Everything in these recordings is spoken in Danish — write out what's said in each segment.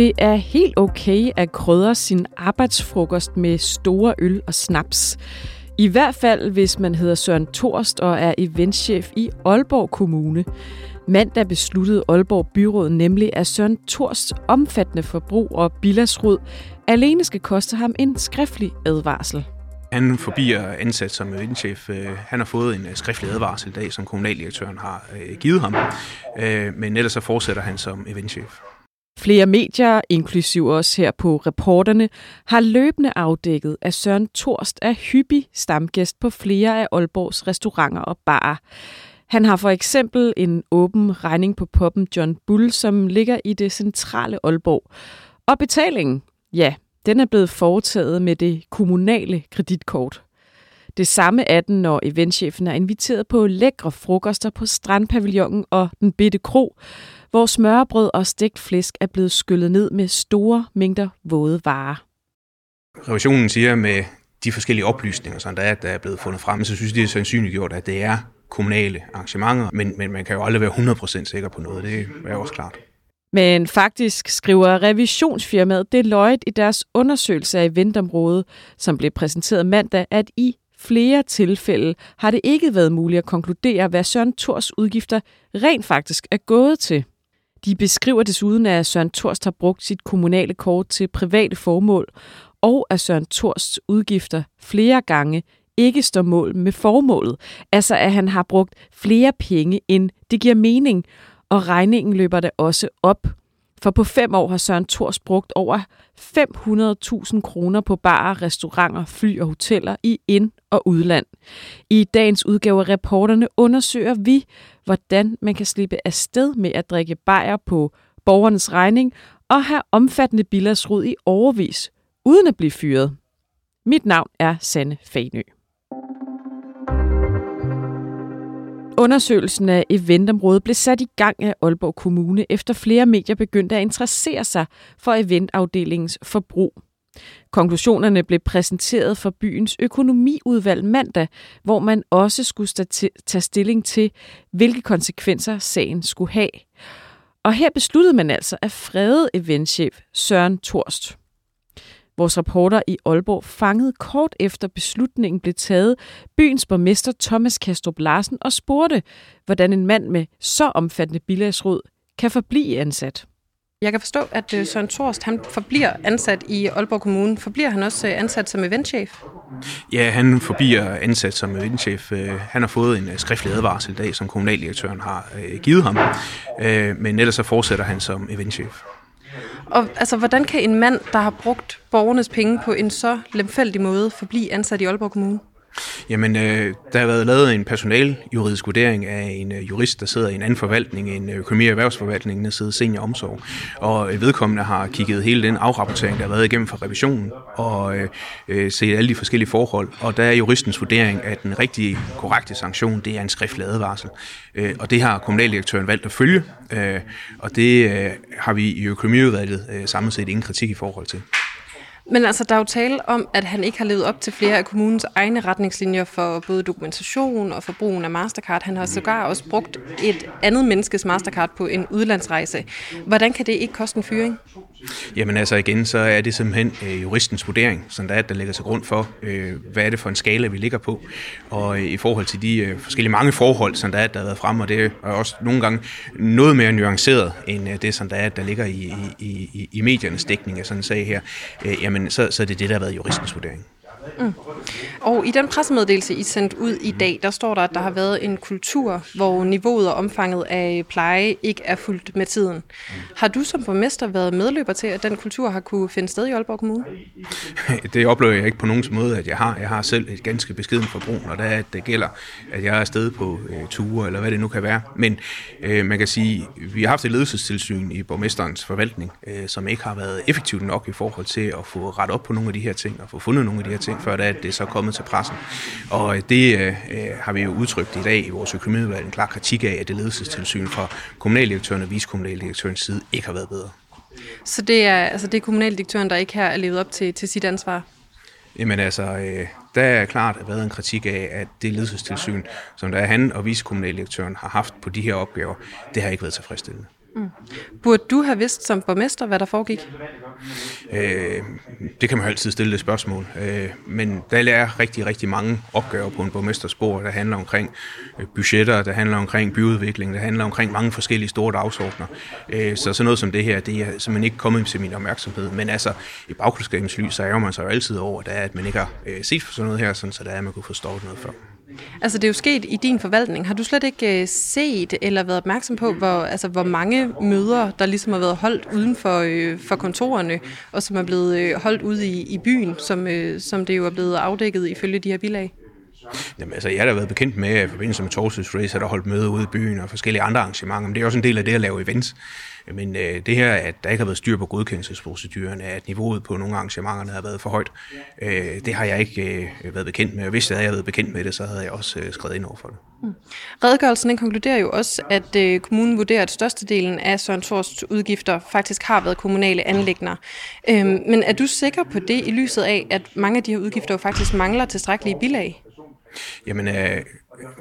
Det er helt okay at krydre sin arbejdsfrokost med store øl og snaps. I hvert fald, hvis man hedder Søren Torst og er eventchef i Aalborg Kommune. Mandag besluttede Aalborg Byråd nemlig, at Søren Torsts omfattende forbrug og bilasrod alene skal koste ham en skriftlig advarsel. Han forbier ansat som eventchef. Øh, han har fået en øh, skriftlig advarsel i dag, som kommunaldirektøren har øh, givet ham. Men ellers så fortsætter han som eventchef. Flere medier, inklusiv os her på reporterne, har løbende afdækket, at Søren Torst er hyppig stamgæst på flere af Aalborgs restauranter og barer. Han har for eksempel en åben regning på poppen John Bull, som ligger i det centrale Aalborg. Og betalingen, ja, den er blevet foretaget med det kommunale kreditkort. Det samme er den, når eventchefen er inviteret på lækre frokoster på Strandpavillonen og Den Bitte Kro, hvor smørbrød og stegt flæsk er blevet skyllet ned med store mængder våde varer. Revisionen siger med de forskellige oplysninger, som der er, der er blevet fundet frem, så synes de, det er sandsynliggjort, at det er kommunale arrangementer, men, men man kan jo aldrig være 100% sikker på noget, det er også klart. Men faktisk skriver revisionsfirmaet Deloitte i deres undersøgelse af eventområdet, som blev præsenteret mandag, at i flere tilfælde har det ikke været muligt at konkludere, hvad Søren Tors udgifter rent faktisk er gået til. De beskriver desuden, at Søren Torst har brugt sit kommunale kort til private formål, og at Søren Torsts udgifter flere gange ikke står mål med formålet. Altså at han har brugt flere penge, end det giver mening, og regningen løber der også op. For på fem år har Søren Thors brugt over 500.000 kroner på barer, restauranter, fly og hoteller i ind- og udland. I dagens udgave af reporterne undersøger vi, hvordan man kan slippe afsted med at drikke bajer på borgernes regning og have omfattende bilagsrud i overvis, uden at blive fyret. Mit navn er Sanne Fanø. Undersøgelsen af eventområdet blev sat i gang af Aalborg Kommune, efter flere medier begyndte at interessere sig for eventafdelingens forbrug. Konklusionerne blev præsenteret for byens økonomiudvalg mandag, hvor man også skulle tage stilling til, hvilke konsekvenser sagen skulle have. Og her besluttede man altså at frede eventchef Søren Torst. Vores reporter i Aalborg fangede kort efter beslutningen blev taget byens borgmester Thomas Kastrup Larsen og spurgte, hvordan en mand med så omfattende bilagsråd kan forblive ansat. Jeg kan forstå, at øh, Søren Thorst han forbliver ansat i Aalborg Kommune. Forbliver han også øh, ansat som eventchef? Ja, han forbliver ansat som eventchef. Øh, han har fået en skriftlig advarsel i dag, som kommunaldirektøren har givet ham. Men ellers så fortsætter han som eventchef. Og altså, hvordan kan en mand, der har brugt borgernes penge på en så lemfældig måde, forblive ansat i Aalborg Kommune? Jamen, øh, der har været lavet en personaljuridisk vurdering af en øh, jurist, der sidder i en anden forvaltning, en øh, økonomi- og erhvervsforvaltning, der sidder senior omsorg. Og øh, vedkommende har kigget hele den afrapportering, der har været igennem fra revisionen, og øh, øh, set alle de forskellige forhold. Og der er juristens vurdering, at den rigtige, korrekte sanktion, det er en skriftlig advarsel. Øh, og det har kommunaldirektøren valgt at følge, øh, og det øh, har vi i økonomiudvalget øh, samlet set ingen kritik i forhold til. Men altså, der er jo tale om, at han ikke har levet op til flere af kommunens egne retningslinjer for både dokumentation og for brugen af Mastercard. Han har sågar også brugt et andet menneskes Mastercard på en udlandsrejse. Hvordan kan det ikke koste en fyring? Jamen altså igen, så er det simpelthen øh, juristens vurdering, som der er, der ligger til grund for, øh, hvad er det for en skala, vi ligger på. Og øh, i forhold til de øh, forskellige mange forhold, som der er, der har været frem, og det er også nogle gange noget mere nuanceret, end øh, det, som der er, der ligger i, i, i, i mediernes dækning af sådan en sag her, øh, jamen så, så er det det, der har været juristens vurdering. Mm. Og i den pressemeddelelse, I sendt ud i dag, der står der, at der har været en kultur, hvor niveauet og omfanget af pleje ikke er fuldt med tiden. Har du som borgmester været medløber til, at den kultur har kunne finde sted i Aalborg Kommune? Det oplever jeg ikke på nogen måde, at jeg har. Jeg har selv et ganske beskeden forbrug, når det, er, at det gælder, at jeg er afsted på øh, ture, eller hvad det nu kan være. Men øh, man kan sige, vi har haft et ledelsestilsyn i borgmesterens forvaltning, øh, som ikke har været effektivt nok i forhold til at få ret op på nogle af de her ting, og få fundet nogle af de her ting, før det er, det er så kommet til pressen. Og det øh, har vi jo udtrykt i dag i vores økonomiudvalg en klar kritik af, at det ledelsestilsyn fra kommunaldirektøren og vicekommunaldirektørens side ikke har været bedre. Så det er, altså det er kommunaldirektøren, der ikke her er levet op til, til sit ansvar? Jamen altså, øh, der er klart været en kritik af, at det ledelsestilsyn, som der er han og vicekommunaldirektøren har haft på de her opgaver, det har ikke været tilfredsstillende. Mm. Burde du have vidst som borgmester, hvad der foregik? Øh, det kan man jo altid stille det spørgsmål. Øh, men der er rigtig, rigtig mange opgaver på en borgmesters bord, der handler omkring øh, budgetter, der handler omkring byudvikling, der handler omkring mange forskellige store dagsordner. Øh, så sådan noget som det her, det er simpelthen ikke kommet til min opmærksomhed. Men altså, i bagklodskabens lys, så ærger man sig jo altid over, det er, at man ikke har øh, set for sådan noget her, sådan, så der er, at man kunne forstå noget før. Altså det er jo sket i din forvaltning. Har du slet ikke øh, set eller været opmærksom på, hvor, altså, hvor mange møder, der ligesom har været holdt uden for, øh, for kontorerne, og som er blevet øh, holdt ude i, i byen, som, øh, som det jo er blevet afdækket ifølge de her bilag? Jamen, altså, jeg har da været bekendt med, at i forbindelse med Torsdags Race, at der holdt møder ude i byen og forskellige andre arrangementer, men det er også en del af det at lave events. Men øh, det her, at der ikke har været styr på godkendelsesprocedurerne, at niveauet på nogle arrangementerne har været for højt, øh, det har jeg ikke øh, været bekendt med. Og hvis jeg havde været bekendt med det, så havde jeg også øh, skrevet ind over for det. Mm. Redegørelsen den konkluderer jo også, at øh, kommunen vurderer, at størstedelen af Søren Thors udgifter faktisk har været kommunale anlægner. Øhm, men er du sikker på det i lyset af, at mange af de her udgifter jo faktisk mangler tilstrækkelige bilag? Jamen, øh,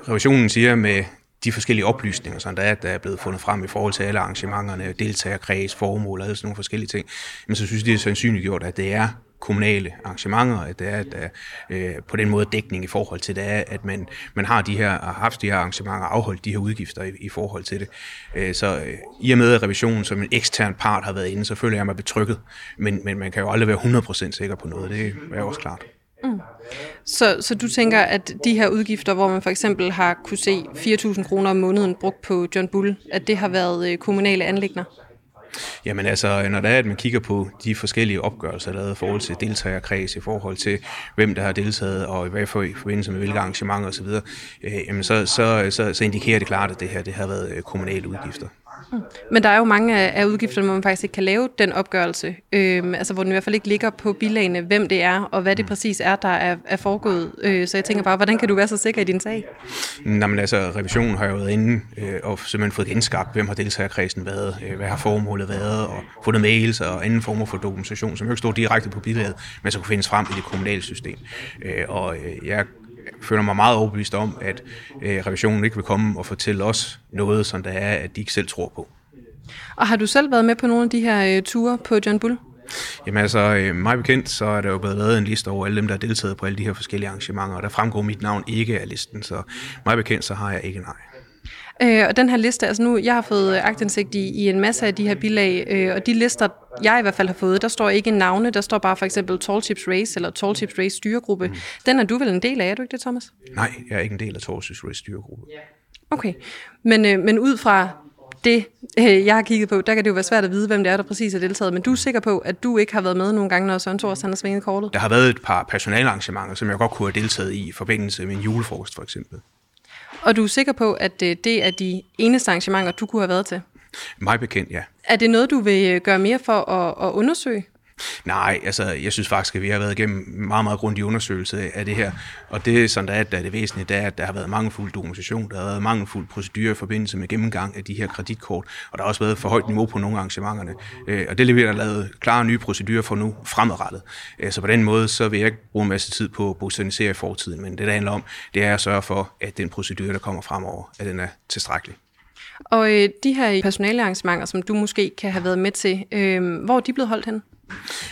revisionen siger med de forskellige oplysninger, sådan der er, der er blevet fundet frem i forhold til alle arrangementerne, deltagerkreds, formål og alle sådan nogle forskellige ting, men så synes de, det er sandsynliggjort, at det er kommunale arrangementer, at det er, at der øh, på den måde dækning i forhold til det er, at man, man har de her, har haft de her arrangementer afholdt de her udgifter i, i forhold til det. Øh, så øh, i og med at revisionen som en ekstern part har været inde, så føler jeg mig betrykket, men, men man kan jo aldrig være 100% sikker på noget, det er også klart. Mm. Så, så du tænker, at de her udgifter, hvor man for eksempel har kunne se 4.000 kroner om måneden brugt på John Bull, at det har været øh, kommunale anlægner? Jamen altså, når det er, at man kigger på de forskellige opgørelser, der er i forhold til deltagerkreds, i forhold til hvem der har deltaget, og i hvad for i forbindelse med hvilke arrangementer osv., øh, jamen så, så, så, så indikerer det klart, at det her det har været øh, kommunale udgifter. Mm. Men der er jo mange af udgifterne, hvor man faktisk ikke kan lave den opgørelse. Øhm, altså hvor den i hvert fald ikke ligger på bilagene, hvem det er, og hvad det mm. præcis er, der er, er foregået. Øh, så jeg tænker bare, hvordan kan du være så sikker i din sag? Nå, men altså, revisionen har jo været inde øh, og simpelthen fået genskabt, hvem har deltagerkredsen været, øh, hvad har formålet været, og fundet mails og anden former for dokumentation, som jo ikke står direkte på bilaget, men som kunne findes frem i det kommunale system. Øh, og øh, jeg føler mig meget overbevist om, at øh, revisionen ikke vil komme og fortælle os noget, som der er, at de ikke selv tror på. Og har du selv været med på nogle af de her øh, ture på John Bull? Jamen altså, øh, mig bekendt, så er der jo blevet lavet en liste over alle dem, der har deltaget på alle de her forskellige arrangementer, og der fremgår mit navn ikke af listen, så mig bekendt, så har jeg ikke nej. Øh, og den her liste, altså nu, jeg har fået agtindsigt i, i en masse af de her bilag, øh, og de lister, jeg i hvert fald har fået, der står ikke navne, der står bare for eksempel Tall Chips Race eller Tall Chips Race styregruppe. Mm. Den er du vel en del af, er du ikke det, Thomas? Nej, jeg er ikke en del af Tall Chips Race styregruppe. Okay, men, øh, men ud fra det, øh, jeg har kigget på, der kan det jo være svært at vide, hvem det er, der præcis er deltaget. Men du er sikker på, at du ikke har været med nogle gange, når Søren Thors har svinget kortet? Der har været et par personalarrangementer, som jeg godt kunne have deltaget i, i forbindelse med en julefrokost for eksempel. Og du er sikker på, at øh, det er de eneste arrangementer, du kunne have været til? Mig bekendt, ja. Er det noget, du vil øh, gøre mere for at, at undersøge? Nej, altså jeg synes faktisk, at vi har været igennem meget, meget grundig undersøgelse af det her. Og det, som der er, der er det væsentlige, det er, at der har været mangelfuld dokumentation, der har været mangelfuld procedurer i forbindelse med gennemgang af de her kreditkort, og der har også været for højt niveau på nogle arrangementerne. Øh, og det leverer der lavet klare nye procedurer for nu fremadrettet. Øh, så på den måde, så vil jeg ikke bruge en masse tid på at botanisere i fortiden, men det, der handler om, det er at sørge for, at den procedure, der kommer fremover, at den er tilstrækkelig. Og øh, de her personalearrangementer, som du måske kan have været med til, øh, hvor er de blevet holdt hen?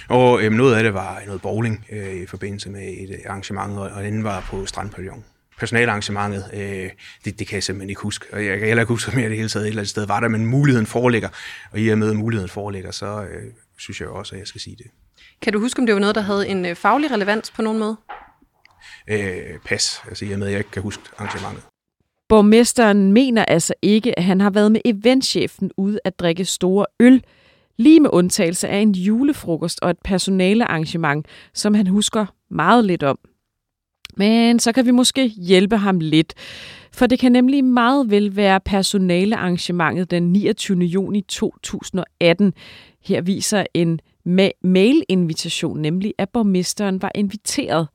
Og øh, noget af det var noget bowling øh, i forbindelse med et arrangement, og den var på Strandpavillon. Personalarrangementet, øh, det, det kan jeg simpelthen ikke huske. Og jeg kan heller ikke huske, om jeg det hele taget et eller andet sted var der, men muligheden foreligger. Og i og med, at muligheden foreligger, så øh, synes jeg også, at jeg skal sige det. Kan du huske, om det var noget, der havde en øh, faglig relevans på nogen måde? Øh, pas, altså i og med, at jeg ikke kan huske arrangementet. Borgmesteren mener altså ikke, at han har været med eventchefen ude at drikke store øl, lige med undtagelse af en julefrokost og et personalearrangement, som han husker meget lidt om. Men så kan vi måske hjælpe ham lidt, for det kan nemlig meget vel være personalearrangementet den 29. juni 2018. Her viser en ma- mail-invitation nemlig, at borgmesteren var inviteret.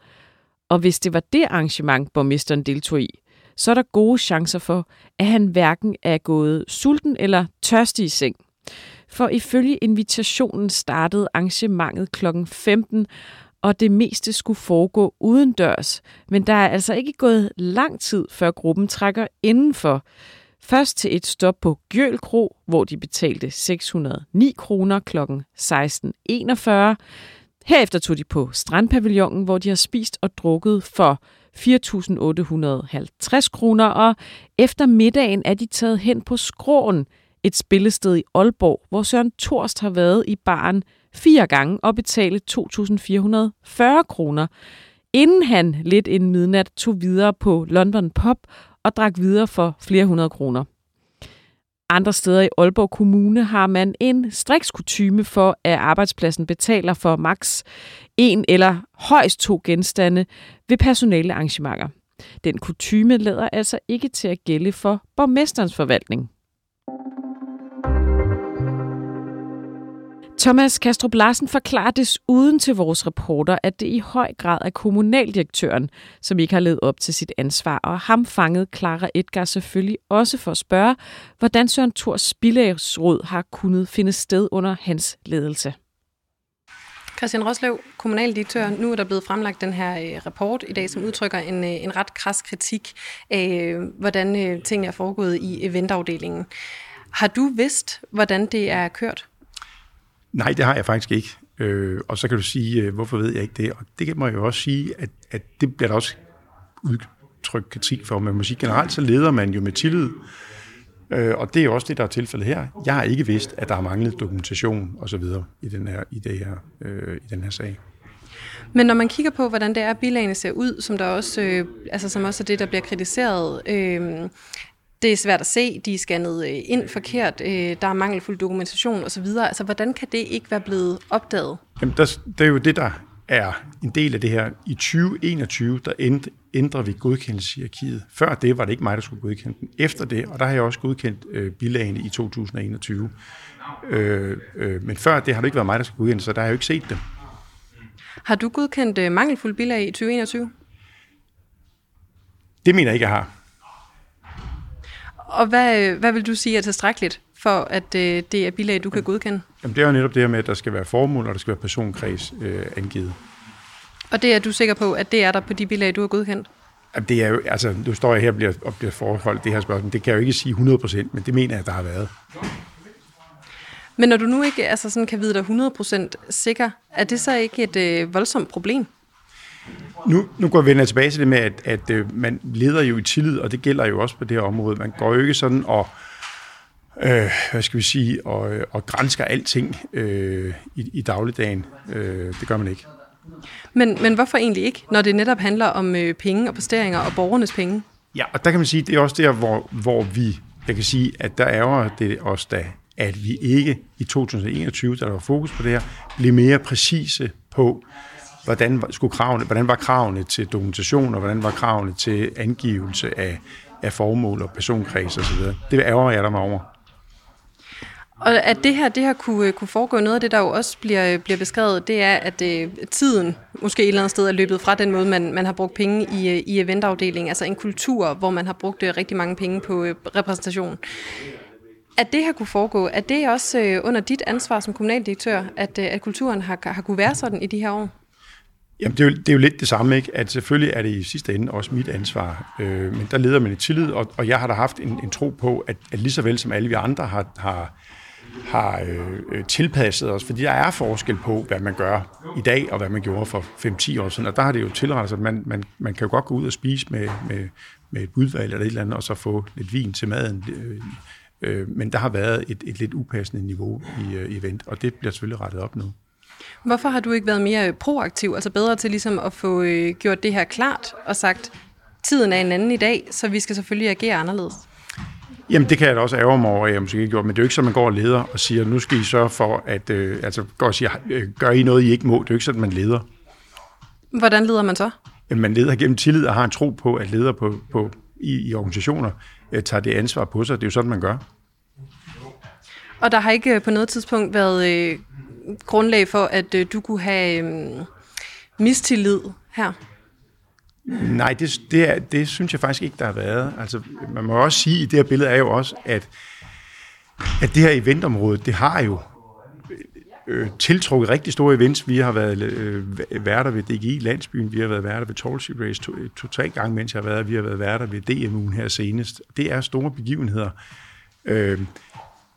Og hvis det var det arrangement, borgmesteren deltog i, så er der gode chancer for, at han hverken er gået sulten eller tørstig i seng. For ifølge invitationen startede arrangementet kl. 15, og det meste skulle foregå uden dørs. Men der er altså ikke gået lang tid, før gruppen trækker indenfor. Først til et stop på Gjøl Kro, hvor de betalte 609 kroner kl. 16.41. Herefter tog de på Strandpavillonen, hvor de har spist og drukket for 4.850 kroner, og efter middagen er de taget hen på Skråen, et spillested i Aalborg, hvor Søren Torst har været i baren fire gange og betale 2.440 kroner, inden han lidt inden midnat tog videre på London Pop og drak videre for flere hundrede kroner. Andre steder i Aalborg Kommune har man en strikskutyme for, at arbejdspladsen betaler for maks en eller højst to genstande ved personale arrangementer. Den kutyme lader altså ikke til at gælde for borgmesterens forvaltning. Thomas Kastrup Larsen forklarer desuden til vores reporter, at det i høj grad er kommunaldirektøren, som ikke har levet op til sit ansvar, og ham fangede Clara Edgar selvfølgelig også for at spørge, hvordan Søren Thors spildagsråd har kunnet finde sted under hans ledelse. Christian Roslev, kommunaldirektør. Nu er der blevet fremlagt den her øh, rapport i dag, som udtrykker en, øh, en ret kras kritik af, øh, hvordan tingene er foregået i eventafdelingen. Har du vidst, hvordan det er kørt? Nej, det har jeg faktisk ikke. Øh, og så kan du sige, øh, hvorfor ved jeg ikke det? Og det må jeg jo også sige, at, at det bliver der også udtrykt kritik for. Man musik sige, generelt så leder man jo med tillid. Øh, og det er også det, der er tilfældet her. Jeg har ikke vidst, at der har manglet dokumentation osv. i den her, i det her, øh, i den her sag. Men når man kigger på, hvordan det er, bilagene ser ud, som der også, øh, altså som også er det, der bliver kritiseret, øh, det er svært at se, de er scannet øh, ind forkert, øh, der er mangelfuld dokumentation osv. Altså, hvordan kan det ikke være blevet opdaget? Jamen, der, det er jo det, der er en del af det her. I 2021, der ændrer vi godkendelseshierarkiet. Før det var det ikke mig, der skulle godkende den. Efter det, og der har jeg også godkendt øh, bilagene i 2021. Øh, øh, men før det har det ikke været mig, der skulle godkende, så der har jeg jo ikke set det. Har du godkendt øh, mangelfuld bilag i 2021? Det mener jeg ikke, jeg har. Og hvad, hvad vil du sige er tilstrækkeligt for, at øh, det er bilag, du kan godkende? Jamen, det er jo netop det her med, at der skal være formål, og der skal være personkreds øh, angivet. Og det er du sikker på, at det er der på de bilag, du har godkendt? Jamen, det er jo, altså, nu står jeg her og bliver, og bliver forholdt det her spørgsmål. Det kan jeg jo ikke sige 100%, men det mener jeg, at der har været. Men når du nu ikke altså sådan kan vide dig 100% sikker, er det så ikke et øh, voldsomt problem? Nu, nu går vi tilbage til det med, at, at øh, man leder jo i tillid, og det gælder jo også på det her område. Man går jo ikke sådan og, øh, hvad skal vi sige, og, øh, og grænsker alting øh, i, i dagligdagen. Øh, det gør man ikke. Men, men hvorfor egentlig ikke, når det netop handler om øh, penge og posteringer og borgernes penge? Ja, og der kan man sige, det er også der, hvor, hvor vi, jeg kan sige, at der er det os, da, at vi ikke i 2021, da der var fokus på det her, blev mere præcise på, hvordan, skulle kravene, hvordan var kravene til dokumentation, og hvordan var kravene til angivelse af, af formål og personkreds osv. Det ærger jeg der mig over. Og at det her, det her kunne, kunne foregå, noget af det, der jo også bliver, bliver beskrevet, det er, at øh, tiden måske et eller andet sted er løbet fra den måde, man, man har brugt penge i, i eventafdelingen, altså en kultur, hvor man har brugt øh, rigtig mange penge på øh, repræsentation. At det her kunne foregå, er det også øh, under dit ansvar som kommunaldirektør, at, øh, at kulturen har, har kunne være sådan i de her år? Jamen, det er, jo, det er jo lidt det samme, ikke? At selvfølgelig er det i sidste ende også mit ansvar, øh, men der leder man i tillid, og, og jeg har da haft en, en tro på, at, at lige så vel som alle vi andre har, har, har øh, tilpasset os, fordi der er forskel på, hvad man gør i dag, og hvad man gjorde for 5-10 år siden, og der har det jo tilrettet, at man, man, man kan jo godt gå ud og spise med, med, med et udvalg eller et eller andet, og så få lidt vin til maden, øh, øh, men der har været et, et lidt upassende niveau i øh, event, og det bliver selvfølgelig rettet op nu. Hvorfor har du ikke været mere proaktiv, altså bedre til ligesom at få øh, gjort det her klart og sagt, tiden er en anden i dag, så vi skal selvfølgelig agere anderledes? Jamen, det kan jeg da også ærge mig over, at jeg måske ikke gjort, men det er jo ikke så, man går og leder og siger, nu skal I sørge for, at, øh, altså går og siger, øh, gør I noget, I ikke må. Det er jo ikke sådan, man leder. Hvordan leder man så? Jamen, man leder gennem tillid og har en tro på, at ledere på, på, i, i organisationer øh, tager det ansvar på sig. Det er jo sådan, man gør. Og der har ikke på noget tidspunkt været øh, grundlag for, at øh, du kunne have øh, mistillid her? Nej, det, det, er, det synes jeg faktisk ikke, der har været. Altså, man må også sige, at det her billede er jo også, at, at det her eventområde, det har jo øh, øh tiltrukket rigtig store events. Vi har været øh, værter ved DGI Landsbyen, vi har været værter ved Tallship Race to-tre to, øh, to, gange, mens jeg har været Vi har været værter ved DMU'en her senest. Det er store begivenheder. Øh,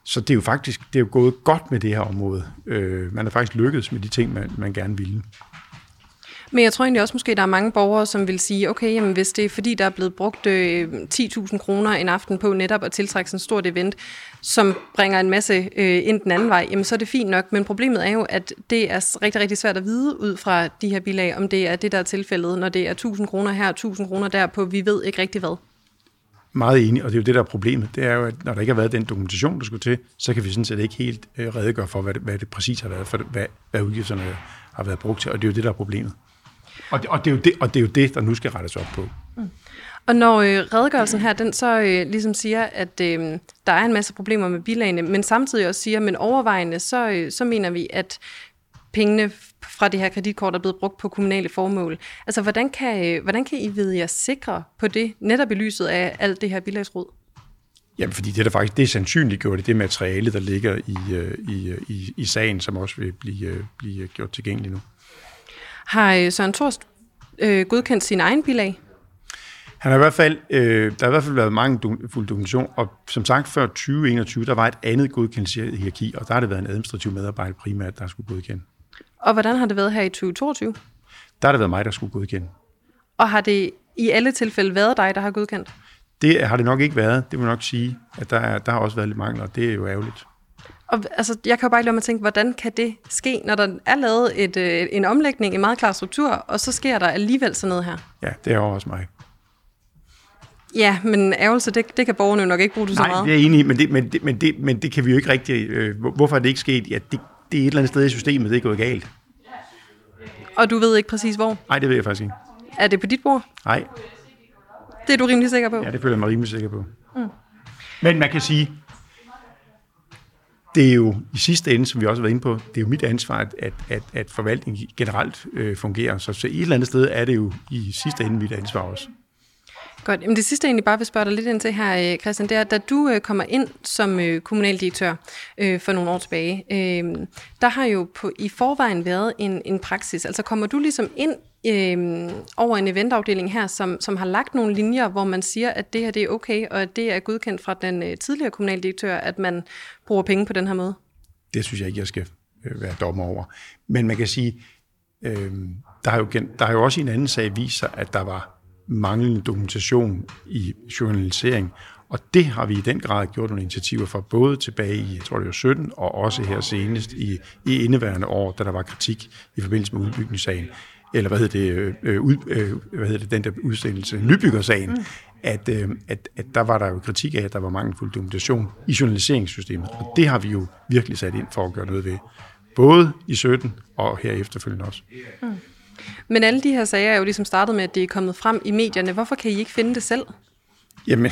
så det er jo faktisk det er jo gået godt med det her område. Øh, man har faktisk lykkedes med de ting, man, man gerne ville. Men jeg tror egentlig også måske, der er mange borgere, som vil sige, okay, jamen, hvis det er fordi, der er blevet brugt øh, 10.000 kroner en aften på netop at tiltrække sådan et stort event, som bringer en masse øh, ind den anden vej, jamen så er det fint nok. Men problemet er jo, at det er rigtig, rigtig svært at vide ud fra de her bilag, om det er det, der er tilfældet, når det er 1.000 kroner her, 1.000 kroner der på, vi ved ikke rigtig hvad. Meget enig, og det er jo det, der er problemet. Det er jo, at når der ikke har været den dokumentation, der skulle til, så kan vi sådan set ikke helt øh, redegøre for, hvad det, hvad det præcis har været, for hvad, hvad udgifterne har været brugt til, og det er jo det, der er problemet. Og det, og det, er, jo det, og det er jo det, der nu skal rettes op på. Mm. Og når øh, redegørelsen her, den så øh, ligesom siger, at øh, der er en masse problemer med bilagene, men samtidig også siger, men overvejende, så, øh, så mener vi, at pengene fra det her kreditkort er blevet brugt på kommunale formål. Altså, hvordan kan, øh, hvordan kan I vide jer sikre på det, netop i lyset af alt det her bilagsråd? Jamen, fordi det er der faktisk, det er sandsynligt gjort i det materiale, der ligger i, øh, i, øh, i, i sagen, som også vil blive, blive gjort tilgængeligt nu. Har Søren Torst øh, godkendt sin egen bilag? Han har i hvert fald, øh, der har i hvert fald været mange fuld dokumentation, og som sagt før 2021, der var et andet godkendelseshierarki, og der har det været en administrativ medarbejder primært, der skulle godkende. Og hvordan har det været her i 2022? Der har det været mig, der skulle godkende. Og har det i alle tilfælde været dig, der har godkendt? Det har det nok ikke været, det må nok sige, at der, er, der har også været lidt mangler, og det er jo ærgerligt. Og altså, jeg kan jo bare ikke lade mig tænke, hvordan kan det ske, når der er lavet et, øh, en omlægning, en meget klar struktur, og så sker der alligevel sådan noget her? Ja, det er også mig. Ja, men ærgelse, det, det kan borgerne jo nok ikke bruge det Nej, så meget. Nej, det er enig i, men det, men, det, men, det, men det kan vi jo ikke rigtig... Øh, hvorfor er det ikke sket? Ja, det, det er et eller andet sted i systemet, det er gået galt. Og du ved ikke præcis hvor? Nej, det ved jeg faktisk ikke. Er det på dit bord? Nej. Det er du rimelig sikker på? Ja, det føler jeg mig rimelig sikker på. Mm. Men man kan sige, det er jo i sidste ende, som vi også har været inde på, det er jo mit ansvar, at, at, at forvaltningen generelt øh, fungerer. Så, så et eller andet sted er det jo i sidste ende mit ansvar også. Godt. Jamen det sidste, jeg egentlig bare vil spørge dig lidt ind til her, øh, Christian, det er, da du øh, kommer ind som øh, kommunaldirektør øh, for nogle år tilbage, der har jo på, i forvejen været en, en praksis. Altså kommer du ligesom ind øh, over en eventafdeling her, som, som har lagt nogle linjer, hvor man siger, at det her det er okay, og at det er godkendt fra den øh, tidligere kommunaldirektør, at man bruger penge på den her måde? Det synes jeg ikke, jeg skal være dommer over. Men man kan sige, øh, der, har jo, der har jo også i en anden sag vist sig, at der var manglende dokumentation i journalisering. Og det har vi i den grad gjort nogle initiativer for, både tilbage i, jeg tror det var 17, og også her senest i, i indeværende år, da der var kritik i forbindelse med udbygningssagen, eller hvad hedder det, øh, øh ud, øh, hvad hedder det den der udsendelse, nybyggersagen, mm. at, øh, at, at der var der jo kritik af, at der var mangelfuld dokumentation i journaliseringssystemet. Og det har vi jo virkelig sat ind for at gøre noget ved. Både i 17 og her efterfølgende også. Mm. Men alle de her sager er jo ligesom startet med, at det er kommet frem i medierne. Hvorfor kan I ikke finde det selv? Jamen,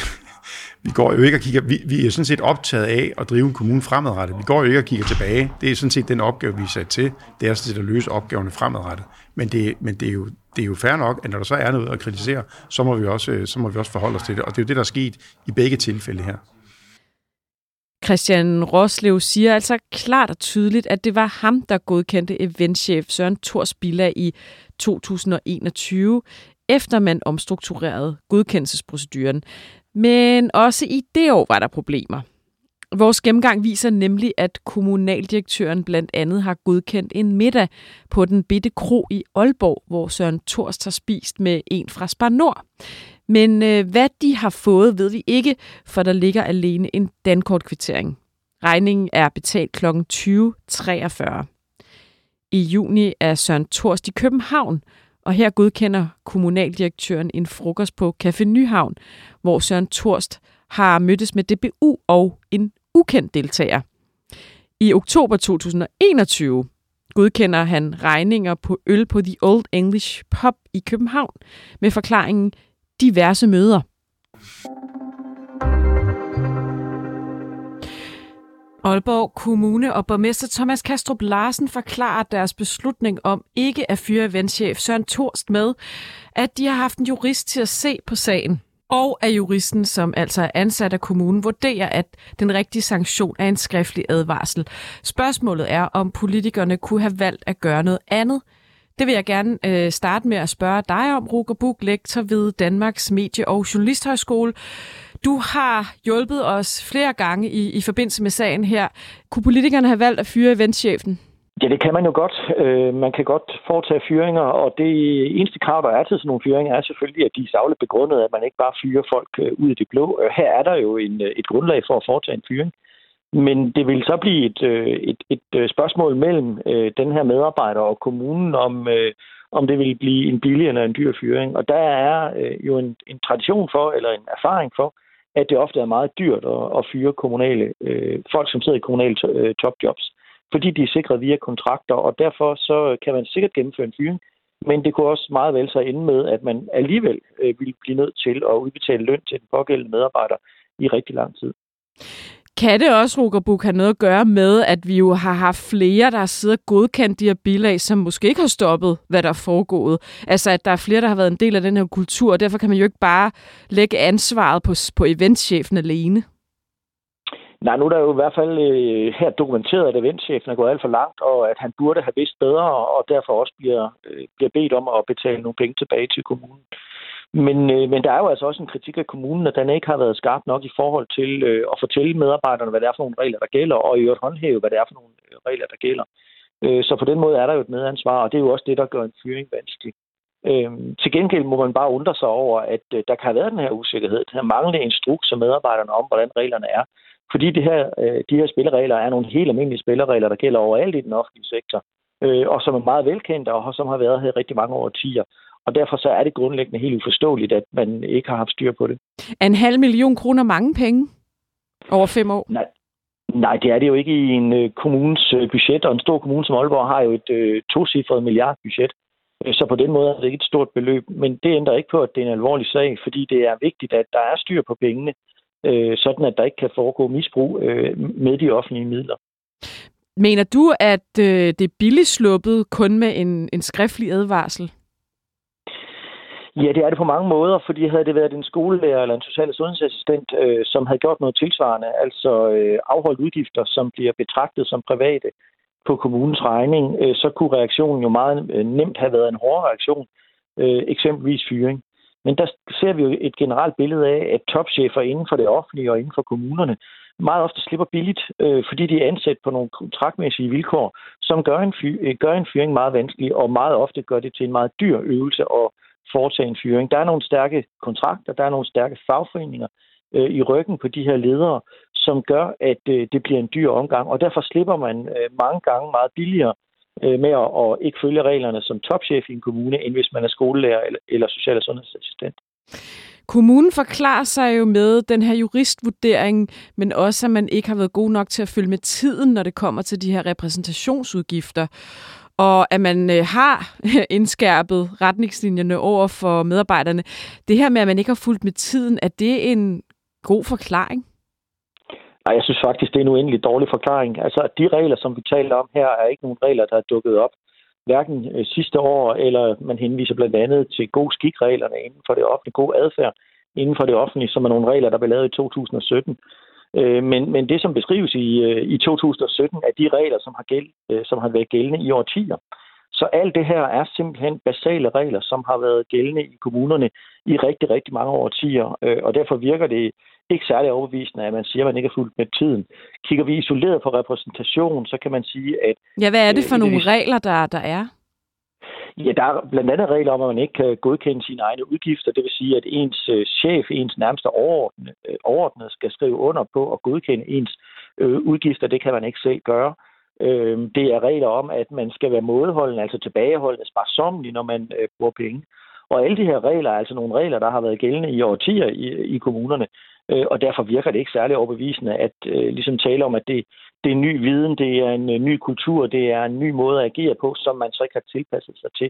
vi går jo ikke og kigger, vi, vi er sådan set optaget af at drive en kommune fremadrettet. Vi går jo ikke og kigger tilbage. Det er sådan set den opgave, vi er sat til. Det er sådan set at løse opgaverne fremadrettet. Men det, men det, er jo, det er jo fair nok, at når der så er noget at kritisere, så må vi også, øh, så må vi også forholde os til det. Og det er jo det, der er sket i begge tilfælde her. Christian Roslev siger altså klart og tydeligt, at det var ham, der godkendte eventchef Søren Thors Billa i 2021, efter man omstrukturerede godkendelsesproceduren. Men også i det år var der problemer. Vores gennemgang viser nemlig, at kommunaldirektøren blandt andet har godkendt en middag på den bitte kro i Aalborg, hvor Søren Thors har spist med en fra Spar Nord. Men øh, hvad de har fået, ved vi ikke, for der ligger alene en dankortkvittering. Regningen er betalt kl. 20.43. I juni er Søren Torst i København, og her godkender kommunaldirektøren en frokost på Café Nyhavn, hvor Søren Torst har mødtes med DBU og en ukendt deltager. I oktober 2021 godkender han regninger på øl på The Old English Pub i København med forklaringen diverse møder. Aalborg Kommune og borgmester Thomas Kastrup Larsen forklarer deres beslutning om ikke at fyre eventchef Søren Torst med, at de har haft en jurist til at se på sagen. og at juristen, som altså er ansat af kommunen, vurderer, at den rigtige sanktion er en skriftlig advarsel. Spørgsmålet er, om politikerne kunne have valgt at gøre noget andet. Det vil jeg gerne øh, starte med at spørge dig om, Ruger Buk, lektor ved Danmarks Medie- og Journalisthøjskole. Du har hjulpet os flere gange i, i forbindelse med sagen her. Kunne politikerne have valgt at fyre eventchefen? Ja, det kan man jo godt. Øh, man kan godt foretage fyringer, og det eneste krav, der er til sådan nogle fyringer, er selvfølgelig, at de er savligt begrundet, at man ikke bare fyrer folk øh, ud i det blå. Øh, her er der jo en, øh, et grundlag for at foretage en fyring. Men det vil så blive et, øh, et, et øh, spørgsmål mellem øh, den her medarbejder og kommunen, om, øh, om det vil blive en billig eller en dyr fyring. Og der er øh, jo en, en tradition for, eller en erfaring for, at det ofte er meget dyrt at, at fyre kommunale, øh, folk, som sidder i kommunale to, øh, topjobs fordi de er sikret via kontrakter, og derfor så kan man sikkert gennemføre en fyring, men det kunne også meget vel så ende med, at man alligevel øh, ville blive nødt til at udbetale løn til den pågældende medarbejder i rigtig lang tid. Kan det også, Rukerbuk, have noget at gøre med, at vi jo har haft flere, der har siddet og godkendt de her bilag, som måske ikke har stoppet, hvad der er foregået? Altså, at der er flere, der har været en del af den her kultur, og derfor kan man jo ikke bare lægge ansvaret på, på eventchefen alene. Nej, nu er der jo i hvert fald øh, her dokumenteret, at eventchefen er gået alt for langt, og at han burde have vidst bedre, og derfor også bliver, øh, bliver bedt om at betale nogle penge tilbage til kommunen. Men, øh, men der er jo altså også en kritik af kommunen, at den ikke har været skarp nok i forhold til øh, at fortælle medarbejderne, hvad det er for nogle regler, der gælder, og i øvrigt håndhæve, hvad det er for nogle øh, regler, der gælder. Øh, så på den måde er der jo et medansvar, og det er jo også det, der gør en fyring vanskelig. Øh, til gengæld må man bare undre sig over, at øh, der kan have været den her usikkerhed, den her manglende instruks af medarbejderne om, hvordan reglerne er. Fordi det her, øh, de her spilleregler er nogle helt almindelige spilleregler, der gælder overalt i den offentlige sektor, øh, og som er meget velkendte og som har været her i rigtig mange årtier. Og derfor så er det grundlæggende helt uforståeligt, at man ikke har haft styr på det. Er en halv million kroner mange penge over fem år? Nej, Nej, det er det jo ikke i en øh, kommunes øh, budget, og en stor kommune som Aalborg har jo et øh, tocifret milliardbudget. Øh, så på den måde er det ikke et stort beløb, men det ændrer ikke på, at det er en alvorlig sag, fordi det er vigtigt, at der er styr på pengene, øh, sådan at der ikke kan foregå misbrug øh, med de offentlige midler. Mener du, at øh, det er billigt sluppet kun med en, en skriftlig advarsel? Ja, det er det på mange måder, fordi havde det været en skolelærer eller en social- og sundhedsassistent, øh, som havde gjort noget tilsvarende, altså øh, afholdt udgifter, som bliver betragtet som private på kommunens regning, øh, så kunne reaktionen jo meget øh, nemt have været en hård reaktion, øh, eksempelvis fyring. Men der ser vi jo et generelt billede af, at topchefer inden for det offentlige og inden for kommunerne meget ofte slipper billigt, øh, fordi de er ansat på nogle kontraktmæssige vilkår, som gør en, fy- gør en fyring meget vanskelig, og meget ofte gør det til en meget dyr øvelse at foretage en fyring. Der er nogle stærke kontrakter, der er nogle stærke fagforeninger øh, i ryggen på de her ledere, som gør, at øh, det bliver en dyr omgang, og derfor slipper man øh, mange gange meget billigere øh, med at, at ikke følge reglerne som topchef i en kommune, end hvis man er skolelærer eller, eller social- og sundhedsassistent. Kommunen forklarer sig jo med den her juristvurdering, men også, at man ikke har været god nok til at følge med tiden, når det kommer til de her repræsentationsudgifter. Og at man øh, har indskærpet retningslinjerne over for medarbejderne. Det her med, at man ikke har fulgt med tiden, er det en god forklaring? Nej, jeg synes faktisk, det er en uendelig dårlig forklaring. Altså, de regler, som vi taler om her, er ikke nogen regler, der er dukket op hverken øh, sidste år, eller man henviser blandt andet til god skikreglerne inden for det offentlige, god adfærd inden for det offentlige, som er nogle regler, der blev lavet i 2017. Øh, men, men det, som beskrives i, øh, i 2017, er de regler, som har, gæld, som har været gældende i årtier. Så alt det her er simpelthen basale regler, som har været gældende i kommunerne i rigtig, rigtig mange årtier, og derfor virker det ikke særlig overbevisende, at man siger, at man ikke er fuldt med tiden. Kigger vi isoleret på repræsentation, så kan man sige, at... Ja, hvad er det for øh, nogle regler, der, der er? Ja, der er blandt andet regler om, at man ikke kan godkende sine egne udgifter. Det vil sige, at ens øh, chef, ens nærmeste overordnede, øh, overordnede skal skrive under på at godkende ens øh, udgifter. Det kan man ikke selv gøre. Øhm, det er regler om, at man skal være mådeholden, altså tilbageholdende, sparsommelig, når man bruger penge. Og alle de her regler er altså nogle regler, der har været gældende i årtier i, i kommunerne. Øh, og derfor virker det ikke særlig overbevisende at øh, ligesom tale om, at det, det er ny viden, det er en øh, ny kultur, det er en ny måde at agere på, som man så ikke har tilpasset sig til.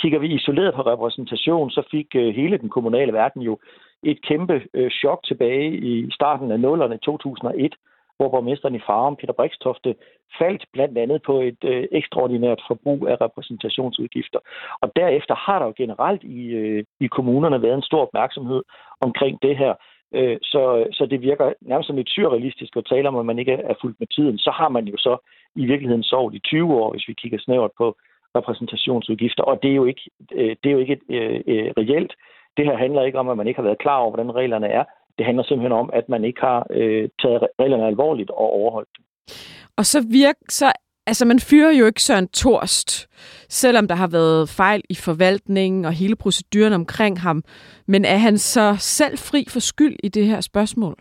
Kigger vi isoleret på repræsentation, så fik øh, hele den kommunale verden jo et kæmpe øh, chok tilbage i starten af 0'erne 2001, hvor borgmesteren i Farum, Peter Brikstofte, faldt blandt andet på et øh, ekstraordinært forbrug af repræsentationsudgifter. Og derefter har der jo generelt i, øh, i kommunerne været en stor opmærksomhed omkring det her. Øh, så, så det virker nærmest som lidt surrealistisk at tale om, at man ikke er fuldt med tiden. Så har man jo så i virkeligheden sovet i 20 år, hvis vi kigger snævert på repræsentationsudgifter. Og det er jo ikke, øh, det er jo ikke øh, øh, reelt. Det her handler ikke om, at man ikke har været klar over, hvordan reglerne er. Det handler simpelthen om, at man ikke har øh, taget reglerne alvorligt og overholdt dem. Og så virker så Altså, man fyrer jo ikke Søren Torst, selvom der har været fejl i forvaltningen og hele proceduren omkring ham. Men er han så selv fri for skyld i det her spørgsmål?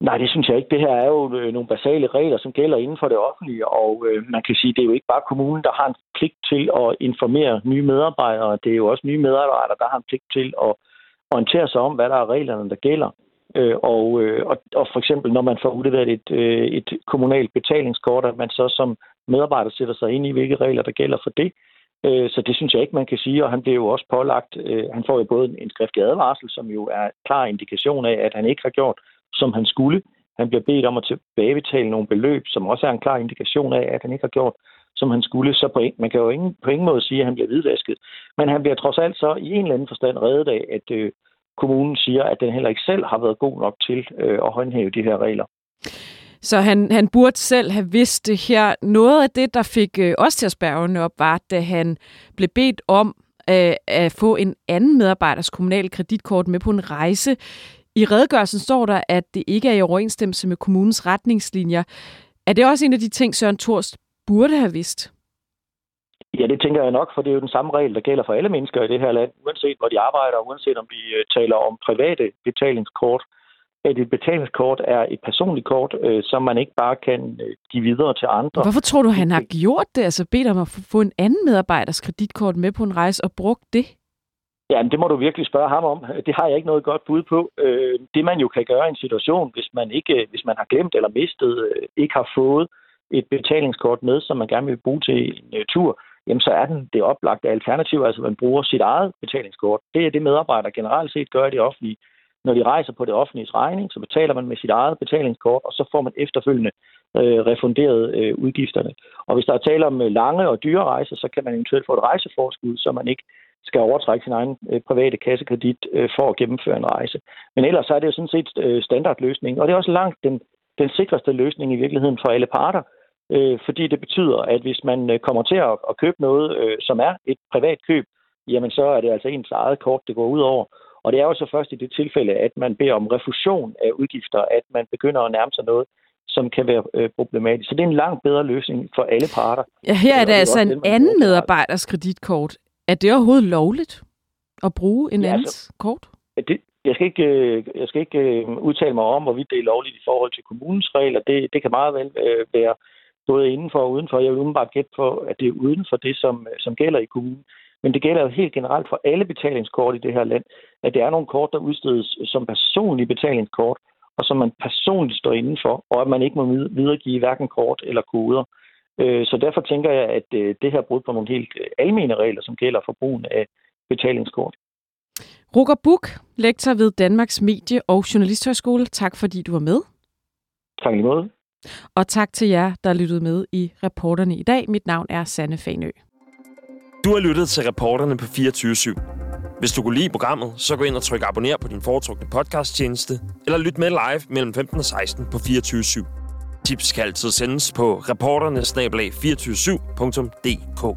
Nej, det synes jeg ikke. Det her er jo øh, nogle basale regler, som gælder inden for det offentlige, og øh, man kan sige, det er jo ikke bare kommunen, der har en pligt til at informere nye medarbejdere. Det er jo også nye medarbejdere, der har en pligt til at orientere sig om, hvad der er reglerne, der gælder. Øh, og, øh, og, og for eksempel, når man får udleveret et, øh, et kommunalt betalingskort, at man så som medarbejder sætter sig ind i, hvilke regler der gælder for det. Øh, så det synes jeg ikke, man kan sige, og han bliver jo også pålagt, øh, han får jo både en, en skriftlig advarsel, som jo er en klar indikation af, at han ikke har gjort, som han skulle. Han bliver bedt om at tilbagebetale nogle beløb, som også er en klar indikation af, at han ikke har gjort, som han skulle. Så på en, man kan jo ingen, på ingen måde sige, at han bliver hvidvasket. Men han bliver trods alt så i en eller anden forstand reddet af, at øh, kommunen siger, at den heller ikke selv har været god nok til øh, at håndhæve de her regler. Så han, han burde selv have vidst det her. Noget af det, der fik øh, os til at spærge op, var, da han blev bedt om øh, at få en anden medarbejders kommunale kreditkort med på en rejse. I redegørelsen står der, at det ikke er i overensstemmelse med kommunens retningslinjer. Er det også en af de ting, Søren Thorst burde have vidst? Ja, det tænker jeg nok, for det er jo den samme regel, der gælder for alle mennesker i det her land, uanset hvor de arbejder, uanset om vi øh, taler om private betalingskort. At et betalingskort er et personligt kort, øh, som man ikke bare kan øh, give videre til andre. Hvorfor tror du, han har gjort det? Altså bedt om at få en anden medarbejders kreditkort med på en rejse og brugt det? Ja, det må du virkelig spørge ham om. Det har jeg ikke noget godt bud på. Øh, det man jo kan gøre i en situation, hvis man ikke, hvis man har glemt eller mistet, øh, ikke har fået et betalingskort med, som man gerne vil bruge til en øh, tur, jamen så er den det oplagte alternativ, altså man bruger sit eget betalingskort. Det er det medarbejdere generelt set gør i det offentlige. Når de rejser på det offentlige regning, så betaler man med sit eget betalingskort, og så får man efterfølgende øh, refunderet øh, udgifterne. Og hvis der er tale om øh, lange og dyre rejser, så kan man eventuelt få et rejseforskud, så man ikke skal overtrække sin egen øh, private kassekredit øh, for at gennemføre en rejse. Men ellers så er det jo sådan set øh, standardløsningen, og det er også langt den, den sikreste løsning i virkeligheden for alle parter, øh, fordi det betyder, at hvis man øh, kommer til at, at købe noget, øh, som er et privat køb, jamen så er det altså ens eget kort, det går ud over. Og det er jo så først i det tilfælde, at man beder om refusion af udgifter, at man begynder at nærme sig noget, som kan være øh, problematisk. Så det er en langt bedre løsning for alle parter. Ja, her er det, det altså en den, anden medarbejders kreditkort. Er det overhovedet lovligt at bruge en ja, andens altså, kort? Det, jeg skal ikke, jeg skal ikke udtale mig om, hvorvidt det er lovligt i forhold til kommunens regler. Det, det kan meget vel være både indenfor og udenfor. Jeg vil umiddelbart gætte på, at det er uden for det, som, som gælder i kommunen. Men det gælder jo helt generelt for alle betalingskort i det her land, at det er nogle kort, der udstedes som personlige betalingskort, og som man personligt står indenfor, og at man ikke må videregive hverken kort eller koder. Øh, så derfor tænker jeg, at øh, det her brud på nogle helt øh, almene regler, som gælder for brugen af betalingskort. Rukker Buk, lektor ved Danmarks Medie- og Journalisthøjskole. Tak fordi du var med. Tak lige måde. Og tak til jer, der lyttede med i reporterne i dag. Mit navn er Sanne Fanø. Du har lyttet til reporterne på 24 /7. Hvis du kunne lide programmet, så gå ind og tryk abonner på din foretrukne podcasttjeneste, eller lyt med live mellem 15 og 16 på 24 /7. Tips kan altid sendes på reporternesnablag247.dk.